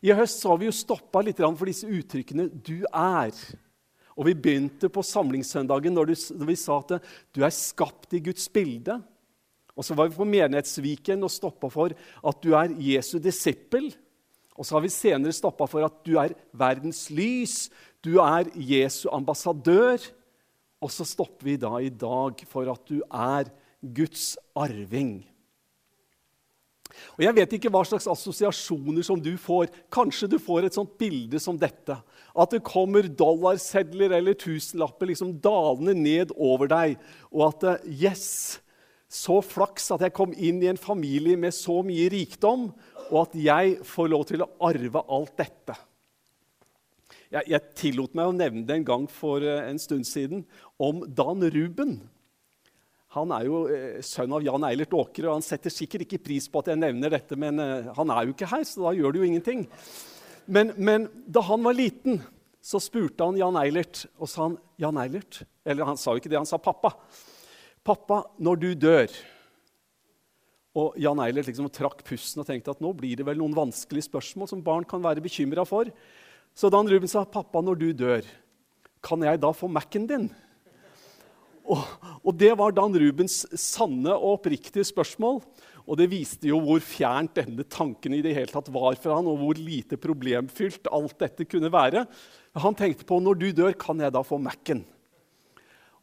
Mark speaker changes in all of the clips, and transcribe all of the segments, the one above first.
Speaker 1: I høst så har vi jo stoppa litt for disse uttrykkene 'du er'. Og vi begynte på samlingssøndagen når, vi sa at du er skapt i Guds bilde. Og så var vi på Menighetsviken og stoppa for at du er Jesu disippel. Og så har vi senere stoppa for at du er verdens lys, du er Jesu ambassadør. Og så stopper vi da i dag for at du er Guds arving. Og Jeg vet ikke hva slags assosiasjoner som du får. Kanskje du får et sånt bilde som dette. At det kommer dollarsedler eller tusenlapper liksom dalende ned over deg. Og at eh, yes, så flaks at jeg kom inn i en familie med så mye rikdom, og at jeg får lov til å arve alt dette. Jeg, jeg tillot meg å nevne det en gang for eh, en stund siden om Dan Ruben. Han er jo eh, sønn av Jan Eilert Åkre, og han setter sikkert ikke pris på at jeg nevner dette, men eh, han er jo ikke her, så da gjør det jo ingenting. Men, men da han var liten, så spurte han Jan Eilert, og sa han Jan Eilert Eller han sa jo ikke det, han sa pappa. Pappa, når du dør Og Jan Eilert liksom trakk pusten og tenkte at nå blir det vel noen vanskelige spørsmål som barn kan være bekymra for. Så Dan Ruben sa, 'Pappa, når du dør, kan jeg da få Mac-en din?' Og, og, det var Dan Rubens sanne og oppriktige spørsmål. Og det viste jo hvor fjernt denne tanken i det hele tatt var for han, og hvor lite problemfylt alt dette kunne være. Han tenkte på når du dør, kan jeg da få Mac-en?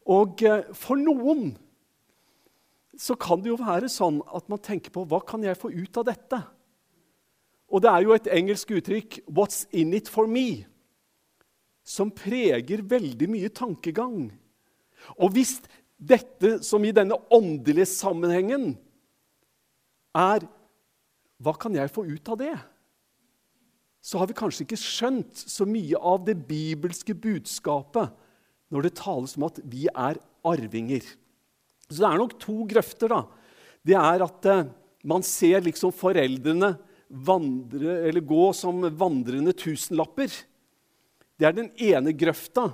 Speaker 1: Og eh, for noen så kan det jo være sånn at man tenker på hva kan jeg få ut av dette? Og det er jo et engelsk uttrykk 'What's in it for me?' som preger veldig mye tankegang. Og hvis dette som i denne åndelige sammenhengen er Hva kan jeg få ut av det? Så har vi kanskje ikke skjønt så mye av det bibelske budskapet når det tales om at vi er arvinger. Så det er nok to grøfter. da. Det er at eh, man ser liksom foreldrene vandre, eller gå som vandrende tusenlapper. Det er den ene grøfta.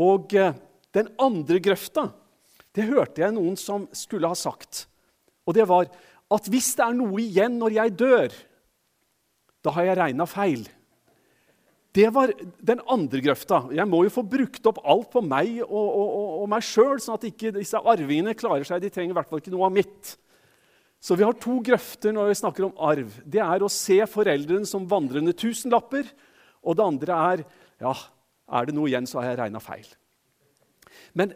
Speaker 1: Og eh, den andre grøfta det hørte jeg noen som skulle ha sagt. Og det var at hvis det er noe igjen når jeg dør, da har jeg regna feil. Det var den andre grøfta. Jeg må jo få brukt opp alt på meg og, og, og, meg sjøl, sånn at ikke disse arvingene klarer seg. De trenger i hvert fall ikke noe av mitt. Så vi har to grøfter når vi snakker om arv. Det er å se foreldrene som vandrende tusenlapper. Og det andre er ja, er det noe igjen, så har jeg regna feil. Men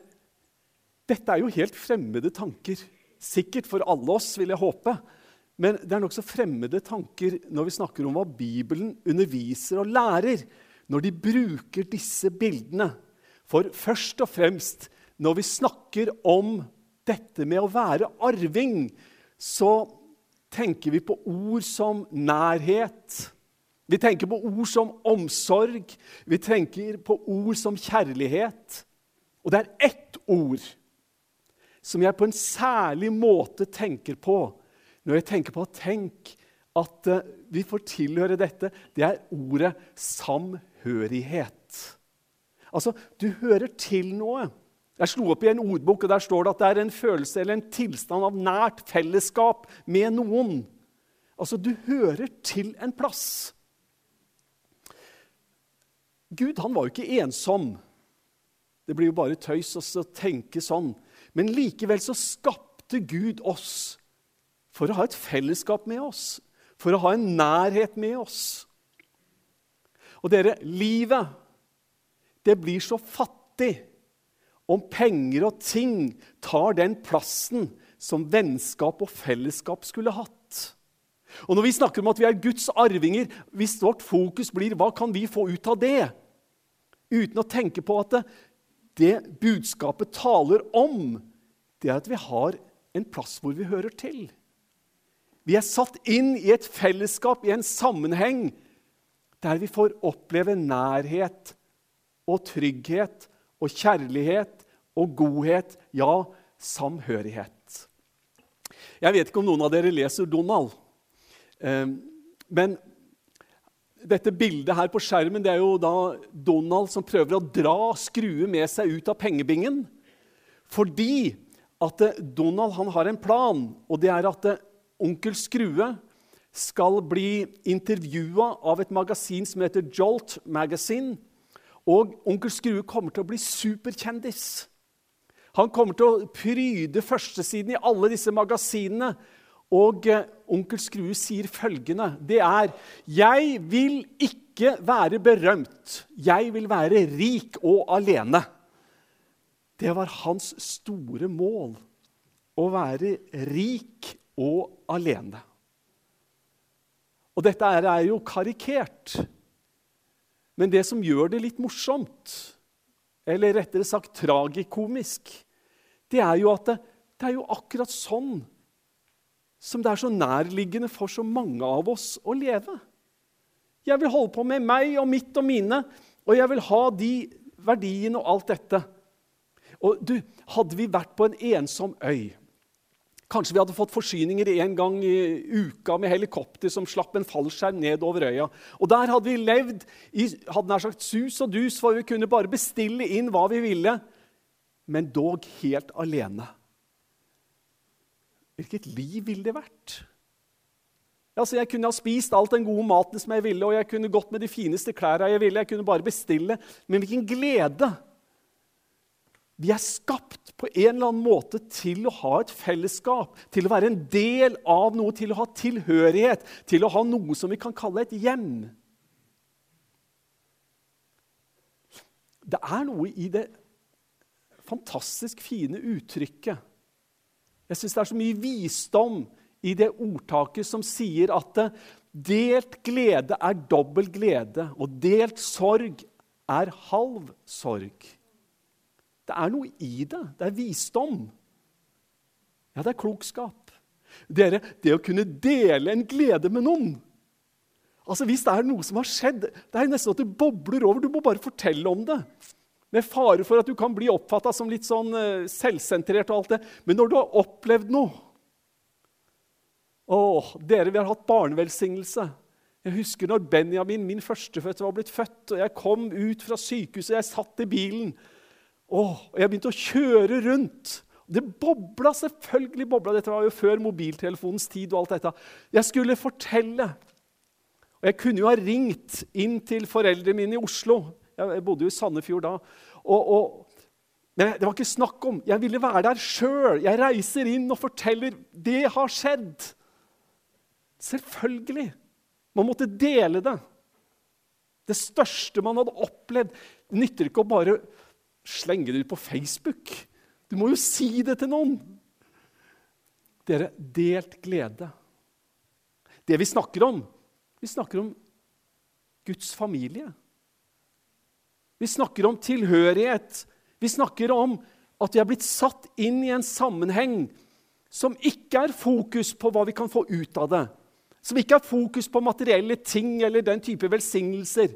Speaker 1: dette er jo helt fremmede tanker. Sikkert for alle oss, vil jeg håpe. Men det er nokså fremmede tanker når vi snakker om hva Bibelen underviser og lærer når de bruker disse bildene. For først og fremst når vi snakker om dette med å være arving, så tenker vi på ord som nærhet. Vi tenker på ord som omsorg. Vi tenker på ord som kjærlighet. Og det er ett ord som jeg på en særlig måte tenker på når jeg tenker på Tenk at uh, vi får tilhøre dette. Det er ordet samhørighet. Altså, du hører til noe. Jeg slo opp i en ordbok, og der står det at det er en følelse eller en tilstand av nært fellesskap med noen. Altså, du hører til en plass. Gud han var jo ikke ensom. Det blir jo bare tøys å tenke sånn. Men likevel så skapte Gud oss for å ha et fellesskap med oss, for å ha en nærhet med oss. Og dere, livet, det blir så fattig om penger og ting tar den plassen som vennskap og fellesskap skulle hatt. Og når vi snakker om at vi er Guds arvinger, hvis vårt fokus blir hva kan vi få ut av det, uten å tenke på at det budskapet taler om, det er at vi har en plass hvor vi hører til. Vi er satt inn i et fellesskap, i en sammenheng, der vi får oppleve nærhet og trygghet og kjærlighet og godhet, ja, samhørighet. Jeg vet ikke om noen av dere leser Donald, eh, men dette bildet her på skjermen det er jo da Donald som prøver å dra skrue med seg ut av pengebingen. Fordi at eh, Donald han har en plan, og det er at eh, onkel Skrue skal bli intervjua av et magasin som heter Jolt Magazine. Og onkel Skrue kommer til å bli superkjendis. Han kommer til å pryde førstesiden i alle disse magasinene. Og eh, onkel Skrue sier følgende Det er Jeg vil ikke være berømt. Jeg vil være rik og alene. Det var hans store mål. Å være rik og alene. Og dette er jo karikert. Men det som gjør det litt morsomt, eller rettere sagt tragikomisk, det er jo at det, det er jo akkurat sånn som det er så nærliggende for så mange av oss å leve. Jeg vil holde på med meg og mitt og mine, og jeg vil ha de verdiene og alt dette. Og du, Hadde vi vært på en ensom øy Kanskje vi hadde fått forsyninger en gang i uka med helikopter som slapp en fallskjerm ned over øya. Og Der hadde vi levd i hadde nær sagt sus og dus, for vi kunne bare bestille inn hva vi ville, men dog helt alene. Hvilket liv ville det vært? Altså, jeg kunne ha spist alt den gode maten som jeg ville, og jeg kunne gått med de fineste klærne jeg ville. Jeg kunne bare bestille. Men hvilken glede! Vi er skapt på en eller annen måte til å ha et fellesskap, til å være en del av noe, til å ha tilhørighet, til å ha noe som vi kan kalle et hjem. Det er noe i det fantastisk fine uttrykket. Jeg syns det er så mye visdom i det ordtaket som sier at delt glede er dobbel glede, og delt sorg er halv sorg. Det er noe i det. Det er visdom. Ja, det er klokskap. Dere, det å kunne dele en glede med noen Altså, Hvis det er noe som har skjedd, det er nesten at det bobler over. Du må bare fortelle om det. Med fare for at du kan bli oppfatta som litt sånn uh, selvsentrert. og alt det. Men når du har opplevd noe Åh, dere, vi har hatt barnevelsignelse. Jeg husker når Benjamin, min førstefødte, var blitt født. og Jeg kom ut fra sykehuset, jeg satt i bilen. Åh, og jeg begynte å kjøre rundt. Det bobla selvfølgelig. bobla. Dette var jo før mobiltelefonens tid. og alt dette. Jeg skulle fortelle. Og Jeg kunne jo ha ringt inn til foreldrene mine i Oslo. Jeg bodde jo i Sandefjord da. Og, og, det var ikke snakk om. Jeg ville være der sjøl. Jeg reiser inn og forteller. Det har skjedd. Selvfølgelig. Man måtte dele det. Det største man hadde opplevd. Det nytter ikke å bare slenge det ut på Facebook. Du må jo si det til noen. Dere, delt glede. Det vi snakker om, vi snakker om Guds familie. Vi snakker om tilhørighet. Vi snakker om at vi er blitt satt inn i en sammenheng som ikke er fokus på hva vi kan få ut av det. Som ikke er fokus på materielle ting eller den type velsignelser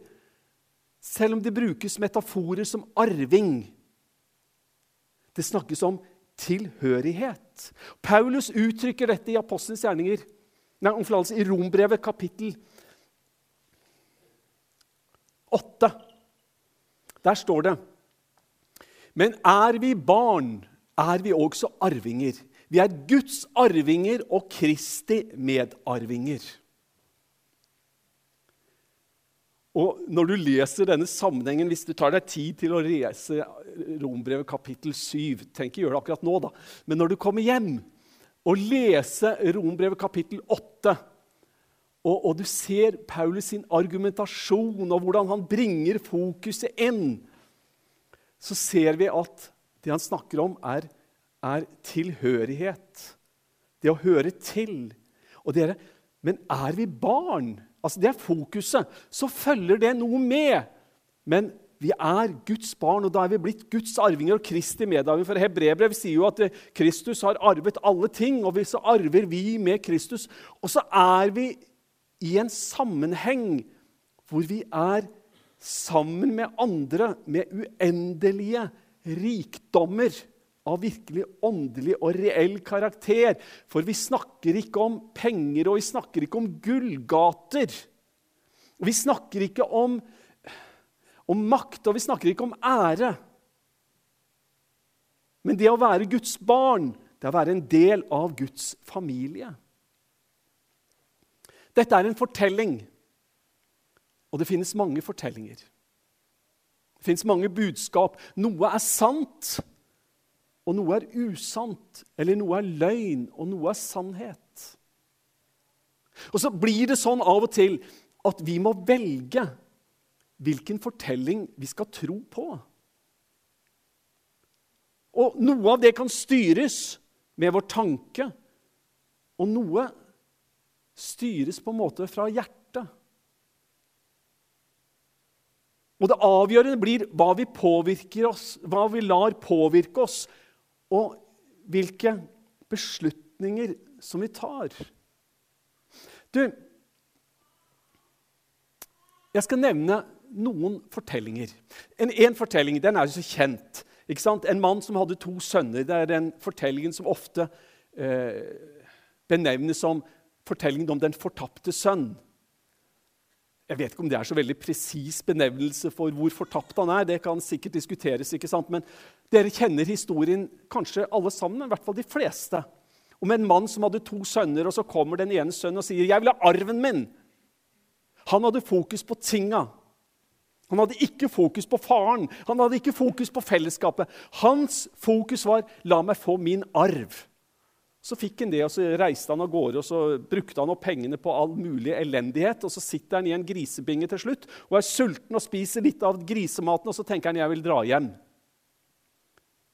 Speaker 1: selv om det brukes metaforer som arving. Det snakkes om tilhørighet. Paulus uttrykker dette i Apostelens gjerninger, nei, i Rombrevet kapittel 8. Der står det Men er vi barn, er vi også arvinger. Vi er Guds arvinger og Kristi medarvinger. Og når du leser denne sammenhengen, Hvis du tar deg tid til å lese Rombrevet kapittel 7 Tenk ikke gjøre det akkurat nå, da. Men når du kommer hjem og leser Rombrevet kapittel 8 og, og, du ser Paulus sin argumentasjon og hvordan han bringer fokuset inn, så ser vi at det han snakker om, er, er tilhørighet. Det å høre til. Og dere, men er vi barn? altså det er fokuset, så følger det noe med. Men vi er Guds barn, og da er vi blitt Guds arvinger og Kristi medarvinger. For Hebrebrev sier jo at Kristus har arvet alle ting, og så arver vi med Kristus. Og så er vi i en sammenheng hvor vi er sammen med andre med uendelige rikdommer av virkelig åndelig og reell karakter. For vi snakker ikke om penger, og vi snakker ikke om gullgater. Vi snakker ikke om, om makt, og vi snakker ikke om ære. Men det å være Guds barn, det å være en del av Guds familie. Dette er en fortelling. Og det finnes mange fortellinger. Det finnes mange budskap. Noe er sant, og noe er usant. Eller noe er løgn, og noe er sannhet. Og så blir det sånn av og til at vi må velge hvilken fortelling vi skal tro på. Og noe av det kan styres med vår tanke, og noe styres på en måte fra hjertet. Og det avgjørende blir hva vi påvirker oss, hva vi lar påvirke oss, og hvilke beslutninger som vi tar. Du Jeg skal nevne noen fortellinger. En, en fortelling den er jo så kjent. Ikke sant? En mann som hadde to sønner. Det er den fortellingen som ofte eh, benevnes som fortellingen om den fortapte sønn. Jeg vet ikke om det er så veldig presis benevnelse for hvor fortapt han er. Det kan sikkert diskuteres, ikke sant? men dere kjenner historien kanskje alle sammen, i hvert fall de fleste. Om en mann som hadde to sønner, og så kommer den ene sønnen og sier 'Jeg vil ha arven min'. Han hadde fokus på tinga. Han hadde ikke fokus på faren, han hadde ikke fokus på fellesskapet. Hans fokus var 'la meg få min arv'. Så fikk han det, og så reiste han av gårde og så brukte han opp pengene på all mulig elendighet. Og så sitter han i en grisebinge til slutt og er sulten og spiser litt av grisematen. Og så tenker han jeg vil dra hjem.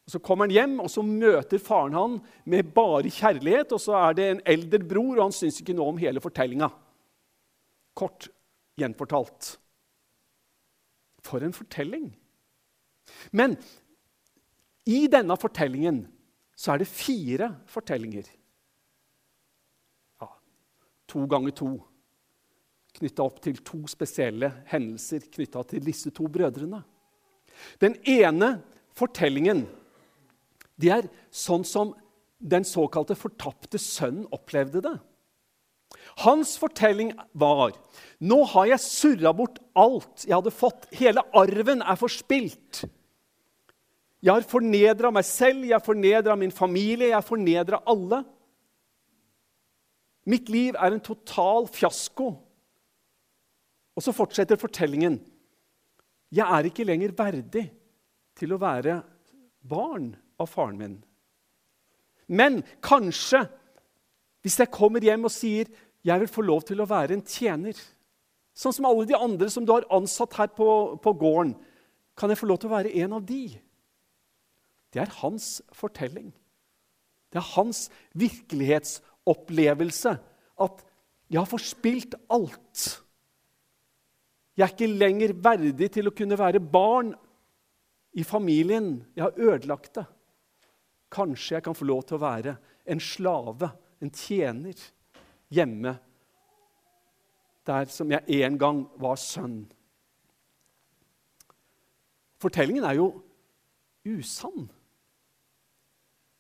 Speaker 1: Og Så kommer han hjem, og så møter faren han med bare kjærlighet. Og så er det en eldre bror, og han syns ikke noe om hele fortellinga. Kort gjenfortalt. For en fortelling! Men i denne fortellingen så er det fire fortellinger. Ja, to ganger to. Knytta opp til to spesielle hendelser knytta til disse to brødrene. Den ene fortellingen det er sånn som den såkalte fortapte sønnen opplevde det. Hans fortelling var nå har jeg surra bort alt jeg hadde fått. Hele arven er forspilt. Jeg har fornedra meg selv, jeg har fornedra min familie, jeg har fornedra alle. Mitt liv er en total fiasko. Og så fortsetter fortellingen. Jeg er ikke lenger verdig til å være barn av faren min. Men kanskje, hvis jeg kommer hjem og sier jeg vil få lov til å være en tjener, sånn som alle de andre som du har ansatt her på, på gården, kan jeg få lov til å være en av de? Det er hans fortelling. Det er hans virkelighetsopplevelse. At 'jeg har forspilt alt'. Jeg er ikke lenger verdig til å kunne være barn i familien. Jeg har ødelagt det. Kanskje jeg kan få lov til å være en slave, en tjener, hjemme der som jeg en gang var sønn. Fortellingen er jo usann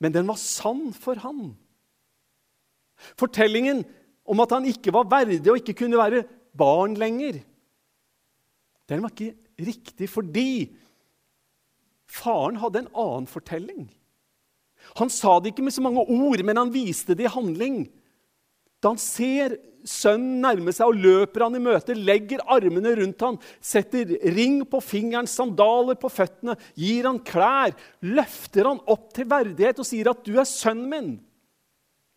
Speaker 1: men den var sann for han. Fortellingen om at han ikke var verdig og ikke kunne være barn lenger, den var ikke riktig fordi faren hadde en annen fortelling. Han sa det ikke med så mange ord, men han viste det i handling. Da han ser sønnen nærme seg og løper han i møte, legger armene rundt han, setter ring på fingeren, sandaler på føttene, gir han klær, løfter han opp til verdighet og sier at 'du er sønnen min'.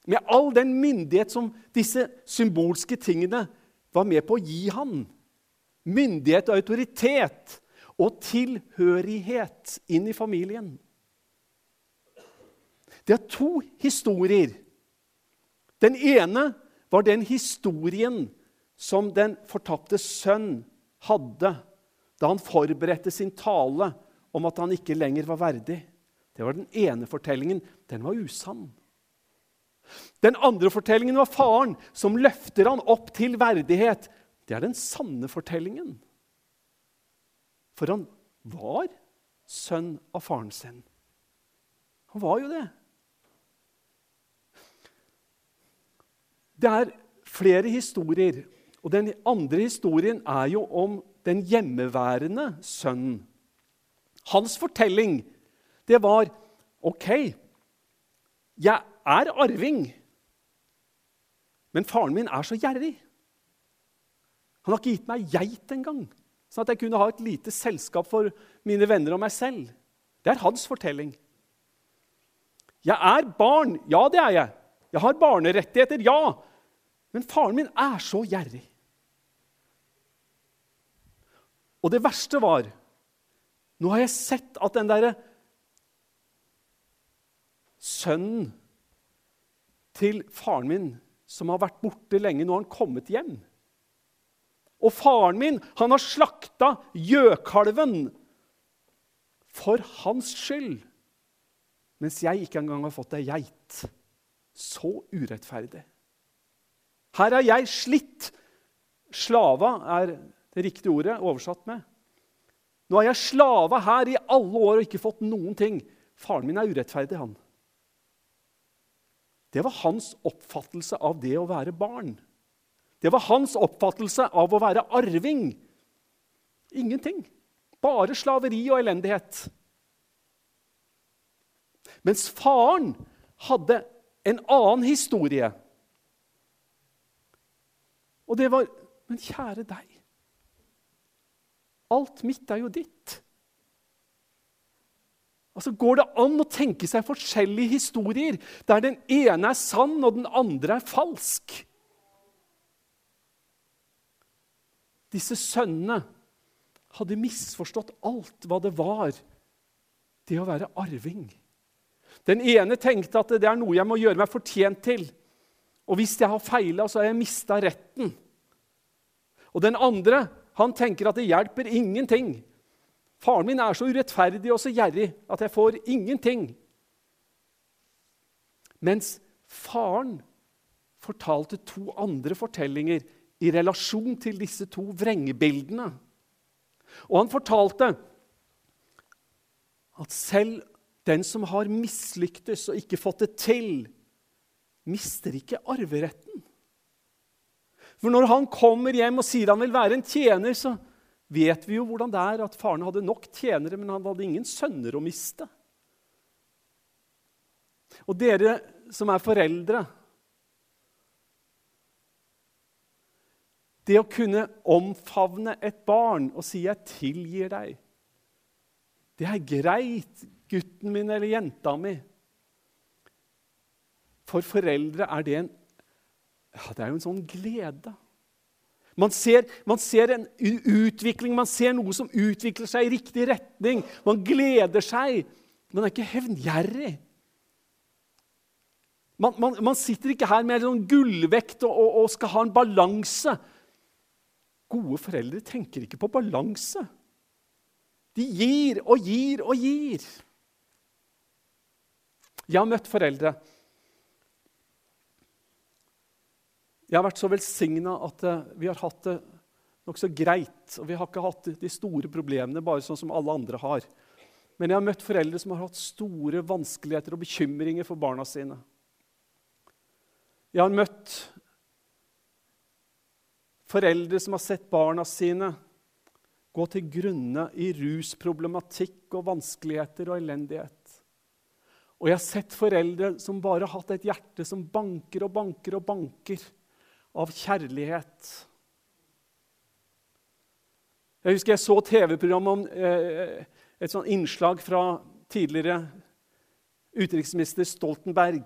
Speaker 1: Med all den myndighet som disse symbolske tingene var med på å gi han. Myndighet og autoritet og tilhørighet inn i familien. Det er to historier den ene var den historien som den fortapte sønn hadde da han forberedte sin tale om at han ikke lenger var verdig. Det var den ene fortellingen. Den var usann. Den andre fortellingen var faren som løfter han opp til verdighet. Det er den sanne fortellingen. For han var sønn av faren sin. Han var jo det. Det er flere historier. Og Den andre historien er jo om den hjemmeværende sønnen. Hans fortelling det var OK, jeg er arving, men faren min er så gjerrig. Han har ikke gitt meg geit engang, sånn at jeg kunne ha et lite selskap for mine venner og meg selv. Det er hans fortelling. Jeg er barn. Ja, det er jeg. Jeg har barnerettigheter. Ja. Men faren min er så gjerrig. Og det verste var Nå har jeg sett at den derre sønnen til faren min, som har vært borte lenge, nå har han kommet hjem. Og faren min, han har slakta gjøkalven for hans skyld. Mens jeg ikke engang har fått ei geit. Så urettferdig. Her er jeg slitt. Slava er det riktige ordet oversatt med. Nå har jeg slava her i alle år og ikke fått noen ting. Faren min er urettferdig, han. Det var hans oppfattelse av det å være barn. Det var hans oppfattelse av å være arving. Ingenting. Bare slaveri og elendighet. Mens faren hadde en annen historie. Og det var Men kjære deg. Alt mitt er jo ditt. Altså Går det an å tenke seg forskjellige historier der den ene er sann og den andre er falsk? Disse sønnene hadde misforstått alt hva det var, det å være arving. Den ene tenkte at det er noe jeg må gjøre meg fortjent til. Og hvis jeg har feila, så har jeg mista retten. Og den andre han tenker at det hjelper ingenting. Faren min er så urettferdig og så gjerrig at jeg får ingenting. Mens faren fortalte to andre fortellinger i relasjon til disse to vrengebildene. Og han fortalte at selv den som har mislyktes og ikke fått det til, mister ikke arveretten. For når han kommer hjem og sier han vil være en tjener, så vet vi jo hvordan det er at faren hadde nok tjenere, men han hadde ingen sønner å miste. Og dere som er foreldre Det å kunne omfavne et barn og si 'jeg tilgir deg', det er greit gutten min eller jenta mi. For foreldre er det en ja, det er jo en sånn glede. Man ser, man ser, en utvikling, man ser noe som utvikler seg i riktig retning. Man gleder seg. Man er ikke hevngjerrig. Man, man, man, sitter ikke her med en sånn gullvekt og, og, og skal ha en balanse. Gode foreldre tenker ikke på balanse. De gir og gir og gir. Jeg har møtt foreldre. Jeg har vært så velsigna at eh, vi har hatt det nokså greit. Og vi har ikke hatt de store problemene bare sånn som alle andre har. Men jeg har møtt foreldre som har hatt store vanskeligheter og bekymringer for barna sine. Jeg har møtt foreldre som har sett barna sine gå til grunne i rusproblematikk og vanskeligheter og elendighet. Og jeg har sett foreldre som bare har hatt et hjerte som banker og banker og banker av kjærlighet. Jeg husker jeg så TV-program om eh, et sånt innslag fra tidligere utenriksminister Stoltenberg,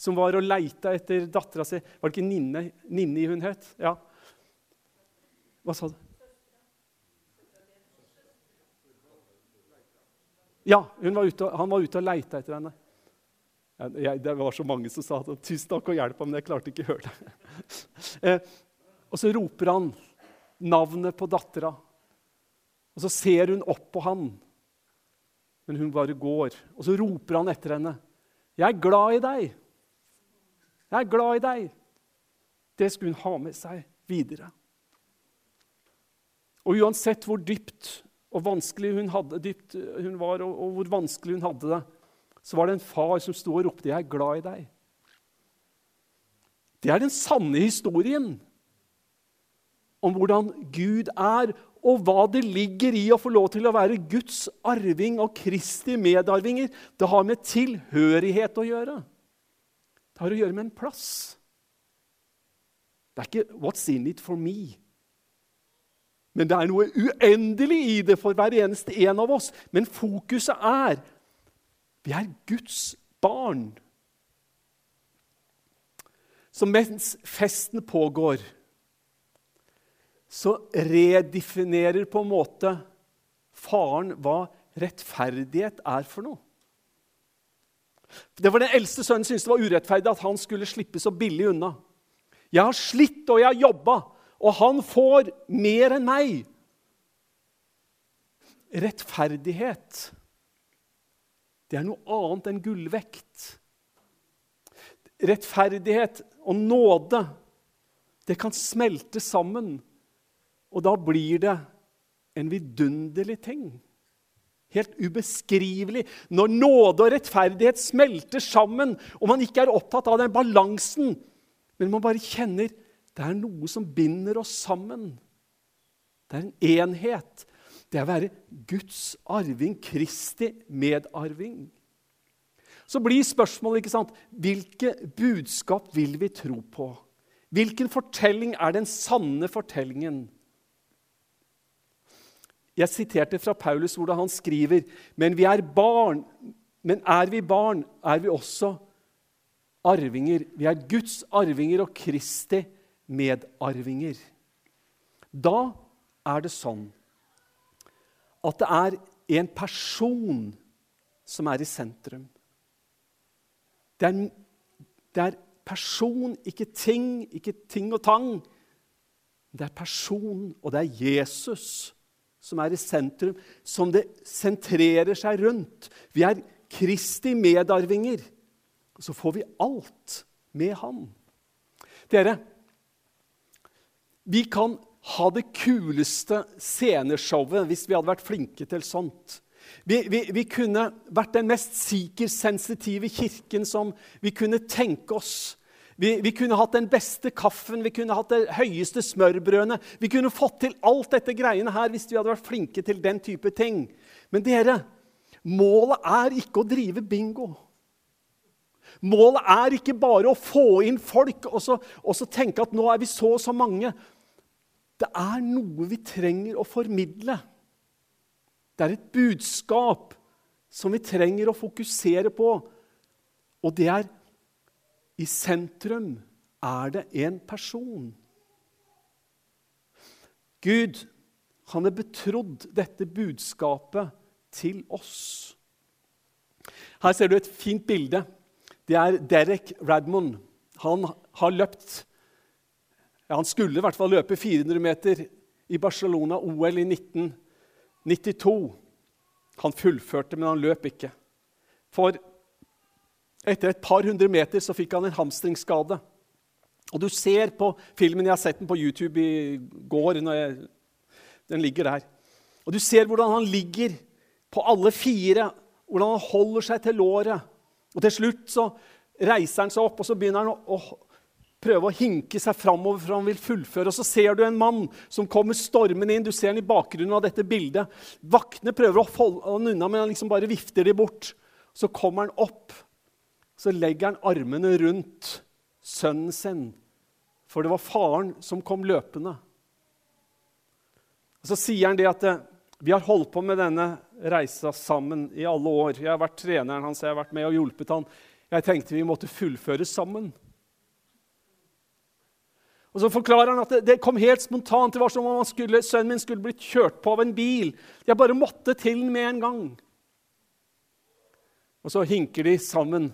Speaker 1: som var og leita etter dattera si Var det ikke Ninni, Ninni hun het? Ja. Hva sa du? Ja, var ute, han var ute og leita etter henne. Jeg, det var så mange som sa at 'tusen takk og hjelp', men jeg klarte ikke å høre det. eh, og så roper han navnet på dattera, og så ser hun opp på han. Men hun bare går. Og så roper han etter henne. 'Jeg er glad i deg.' 'Jeg er glad i deg.' Det skulle hun ha med seg videre. Og uansett hvor dypt og vanskelig hun, hadde, dypt hun var, og, og, hvor vanskelig hun hadde det, så var det en far som sto og ropte 'Jeg er glad i deg'. Det er den sanne historien om hvordan Gud er, og hva det ligger i å få lov til å være Guds arving og Kristi medarvinger. Det har med tilhørighet å gjøre. Det har å gjøre med en plass. Det er ikke 'what's in it for me'. Men det er noe uendelig i det for hver eneste en av oss. Men fokuset er vi er Guds barn. Så mens festen pågår, så redefinerer på en måte faren hva rettferdighet er for noe. Det var Den eldste sønnen syntes det var urettferdig at han skulle slippe så billig unna. Jeg har slitt og jeg har jobba, og han får mer enn meg. Rettferdighet, det er noe annet enn gullvekt. Rettferdighet og nåde, det kan smelte sammen. Og da blir det en vidunderlig ting. Helt ubeskrivelig. Når nåde og rettferdighet smelter sammen, og man ikke er opptatt av den balansen, men man bare kjenner det er noe som binder oss sammen. Det er en enhet. Det er å være Guds arving, Kristi medarving. Så blir spørsmålet ikke sant, hvilke budskap vil vi tro på? Hvilken fortelling er den sanne fortellingen? Jeg siterte fra Paulus hvordan han skriver men vi er barn. Men er vi barn, er vi også arvinger. Vi er Guds arvinger og Kristi medarvinger. Da er det sånn at det er en person som er i sentrum. Det er, det er person, ikke ting, ikke ting og tang. Det er person, og det er Jesus som er i sentrum, som det sentrerer seg rundt. Vi er Kristi medarvinger. Og så får vi alt med Han. Dere, vi kan ha det kuleste sceneshowet hvis vi hadde vært flinke til sånt. Vi, vi, vi kunne vært den mest sikersensitive kirken som vi kunne tenke oss. Vi, vi, kunne hatt den beste kaffen, vi kunne hatt det høyeste smørbrødene. Vi kunne fått til alt dette greiene her hvis vi hadde vært flinke til den type ting. Men dere, målet er ikke å drive bingo. Målet er ikke bare å få inn folk og så, og så tenke at nå er vi så og så mange. Det er noe vi trenger å formidle. Det er et budskap som vi trenger å fokusere på. Og det er i sentrum er det en person. Gud, han er betrodd dette budskapet til oss. Her ser du et fint bilde. Det er Derek Radmond. Han har løpt ja, Han skulle i hvert fall løpe 400 meter i Barcelona, OL i 1992. Han fullførte, men han løp ikke. For etter et par hundre meter så fikk han en hamstringsskade. Og du ser på filmen, Jeg har sett den på YouTube i går. Jeg, den ligger der. Og Du ser hvordan han ligger på alle fire, hvordan han holder seg til låret. Og Til slutt så reiser han seg opp og så begynner han å, å prøve å hinke seg framover, for han vil fullføre. Og Så ser du en mann som kommer stormende inn. Du ser han i bakgrunnen av dette bildet. Vaktene prøver å holde han unna, men han liksom bare vifter de bort. Så kommer han opp så legger han armene rundt sønnen sin, for det var faren som kom løpende. Og Så sier han det at eh, vi har holdt på med denne reisa sammen i alle år. Jeg har vært treneren hans, jeg har vært med og hjulpet han. Jeg tenkte vi måtte fullføre sammen. Og Så forklarer han at det, det kom helt spontant. Det var som om skulle, sønnen min skulle blitt kjørt på av en bil. Jeg bare måtte til med en gang. Og så hinker de sammen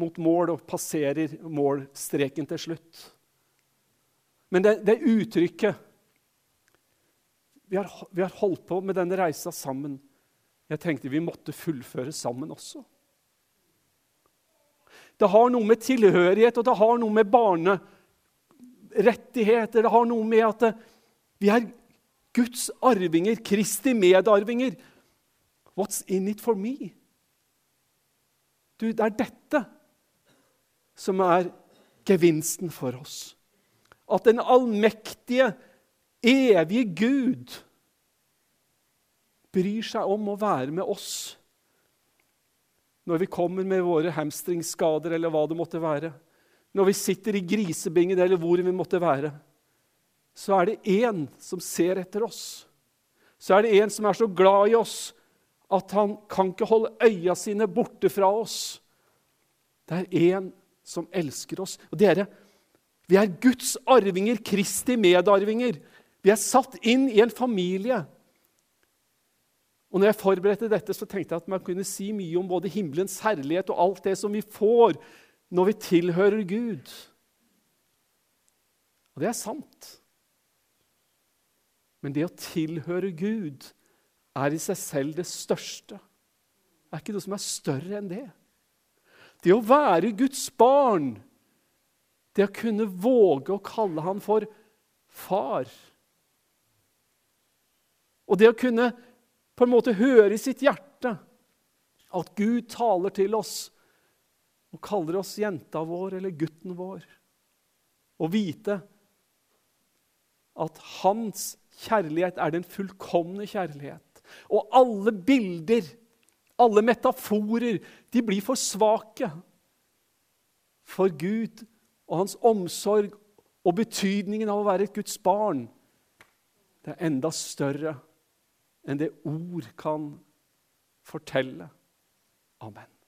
Speaker 1: mot mål og passerer målstreken til slutt. Men det, det uttrykket vi har, vi har holdt på med denne reisa sammen. Jeg tenkte vi måtte fullføre sammen også. Det har noe med tilhørighet og det har noe med barnerettigheter Det har noe med at vi er Guds arvinger, Kristi medarvinger. What's in it for me? Du, det er dette som er gevinsten for oss. At den allmektige, evige Gud bryr seg om å være med oss når vi kommer med våre hamstringsskader eller hva det måtte være. Når vi sitter i grisebingen eller hvor vi måtte være. så er det én som ser etter oss. Så er det en som er så glad i oss at han kan ikke holde øya sine borte fra oss. Det er en som elsker oss. Og dere, vi er Guds arvinger, Kristi medarvinger. Vi er satt inn i en familie. Og når jeg forberedte dette, så tenkte jeg at man kunne si mye om både himmelens herlighet og alt det som vi får når vi tilhører Gud. Og det er sant. Men det å tilhøre Gud er i seg selv det største. Det er ikke noe som er større enn det. Det å være Guds barn, det å kunne våge å kalle han for far Og det å kunne på en måte høre i sitt hjerte at Gud taler til oss og kaller oss jenta vår eller gutten vår, og vite at hans kjærlighet er den fullkomne kjærlighet. Og alle bilder, alle metaforer, de blir for svake for Gud og hans omsorg og betydningen av å være et Guds barn. Det er enda større enn det ord kan fortelle. Amen.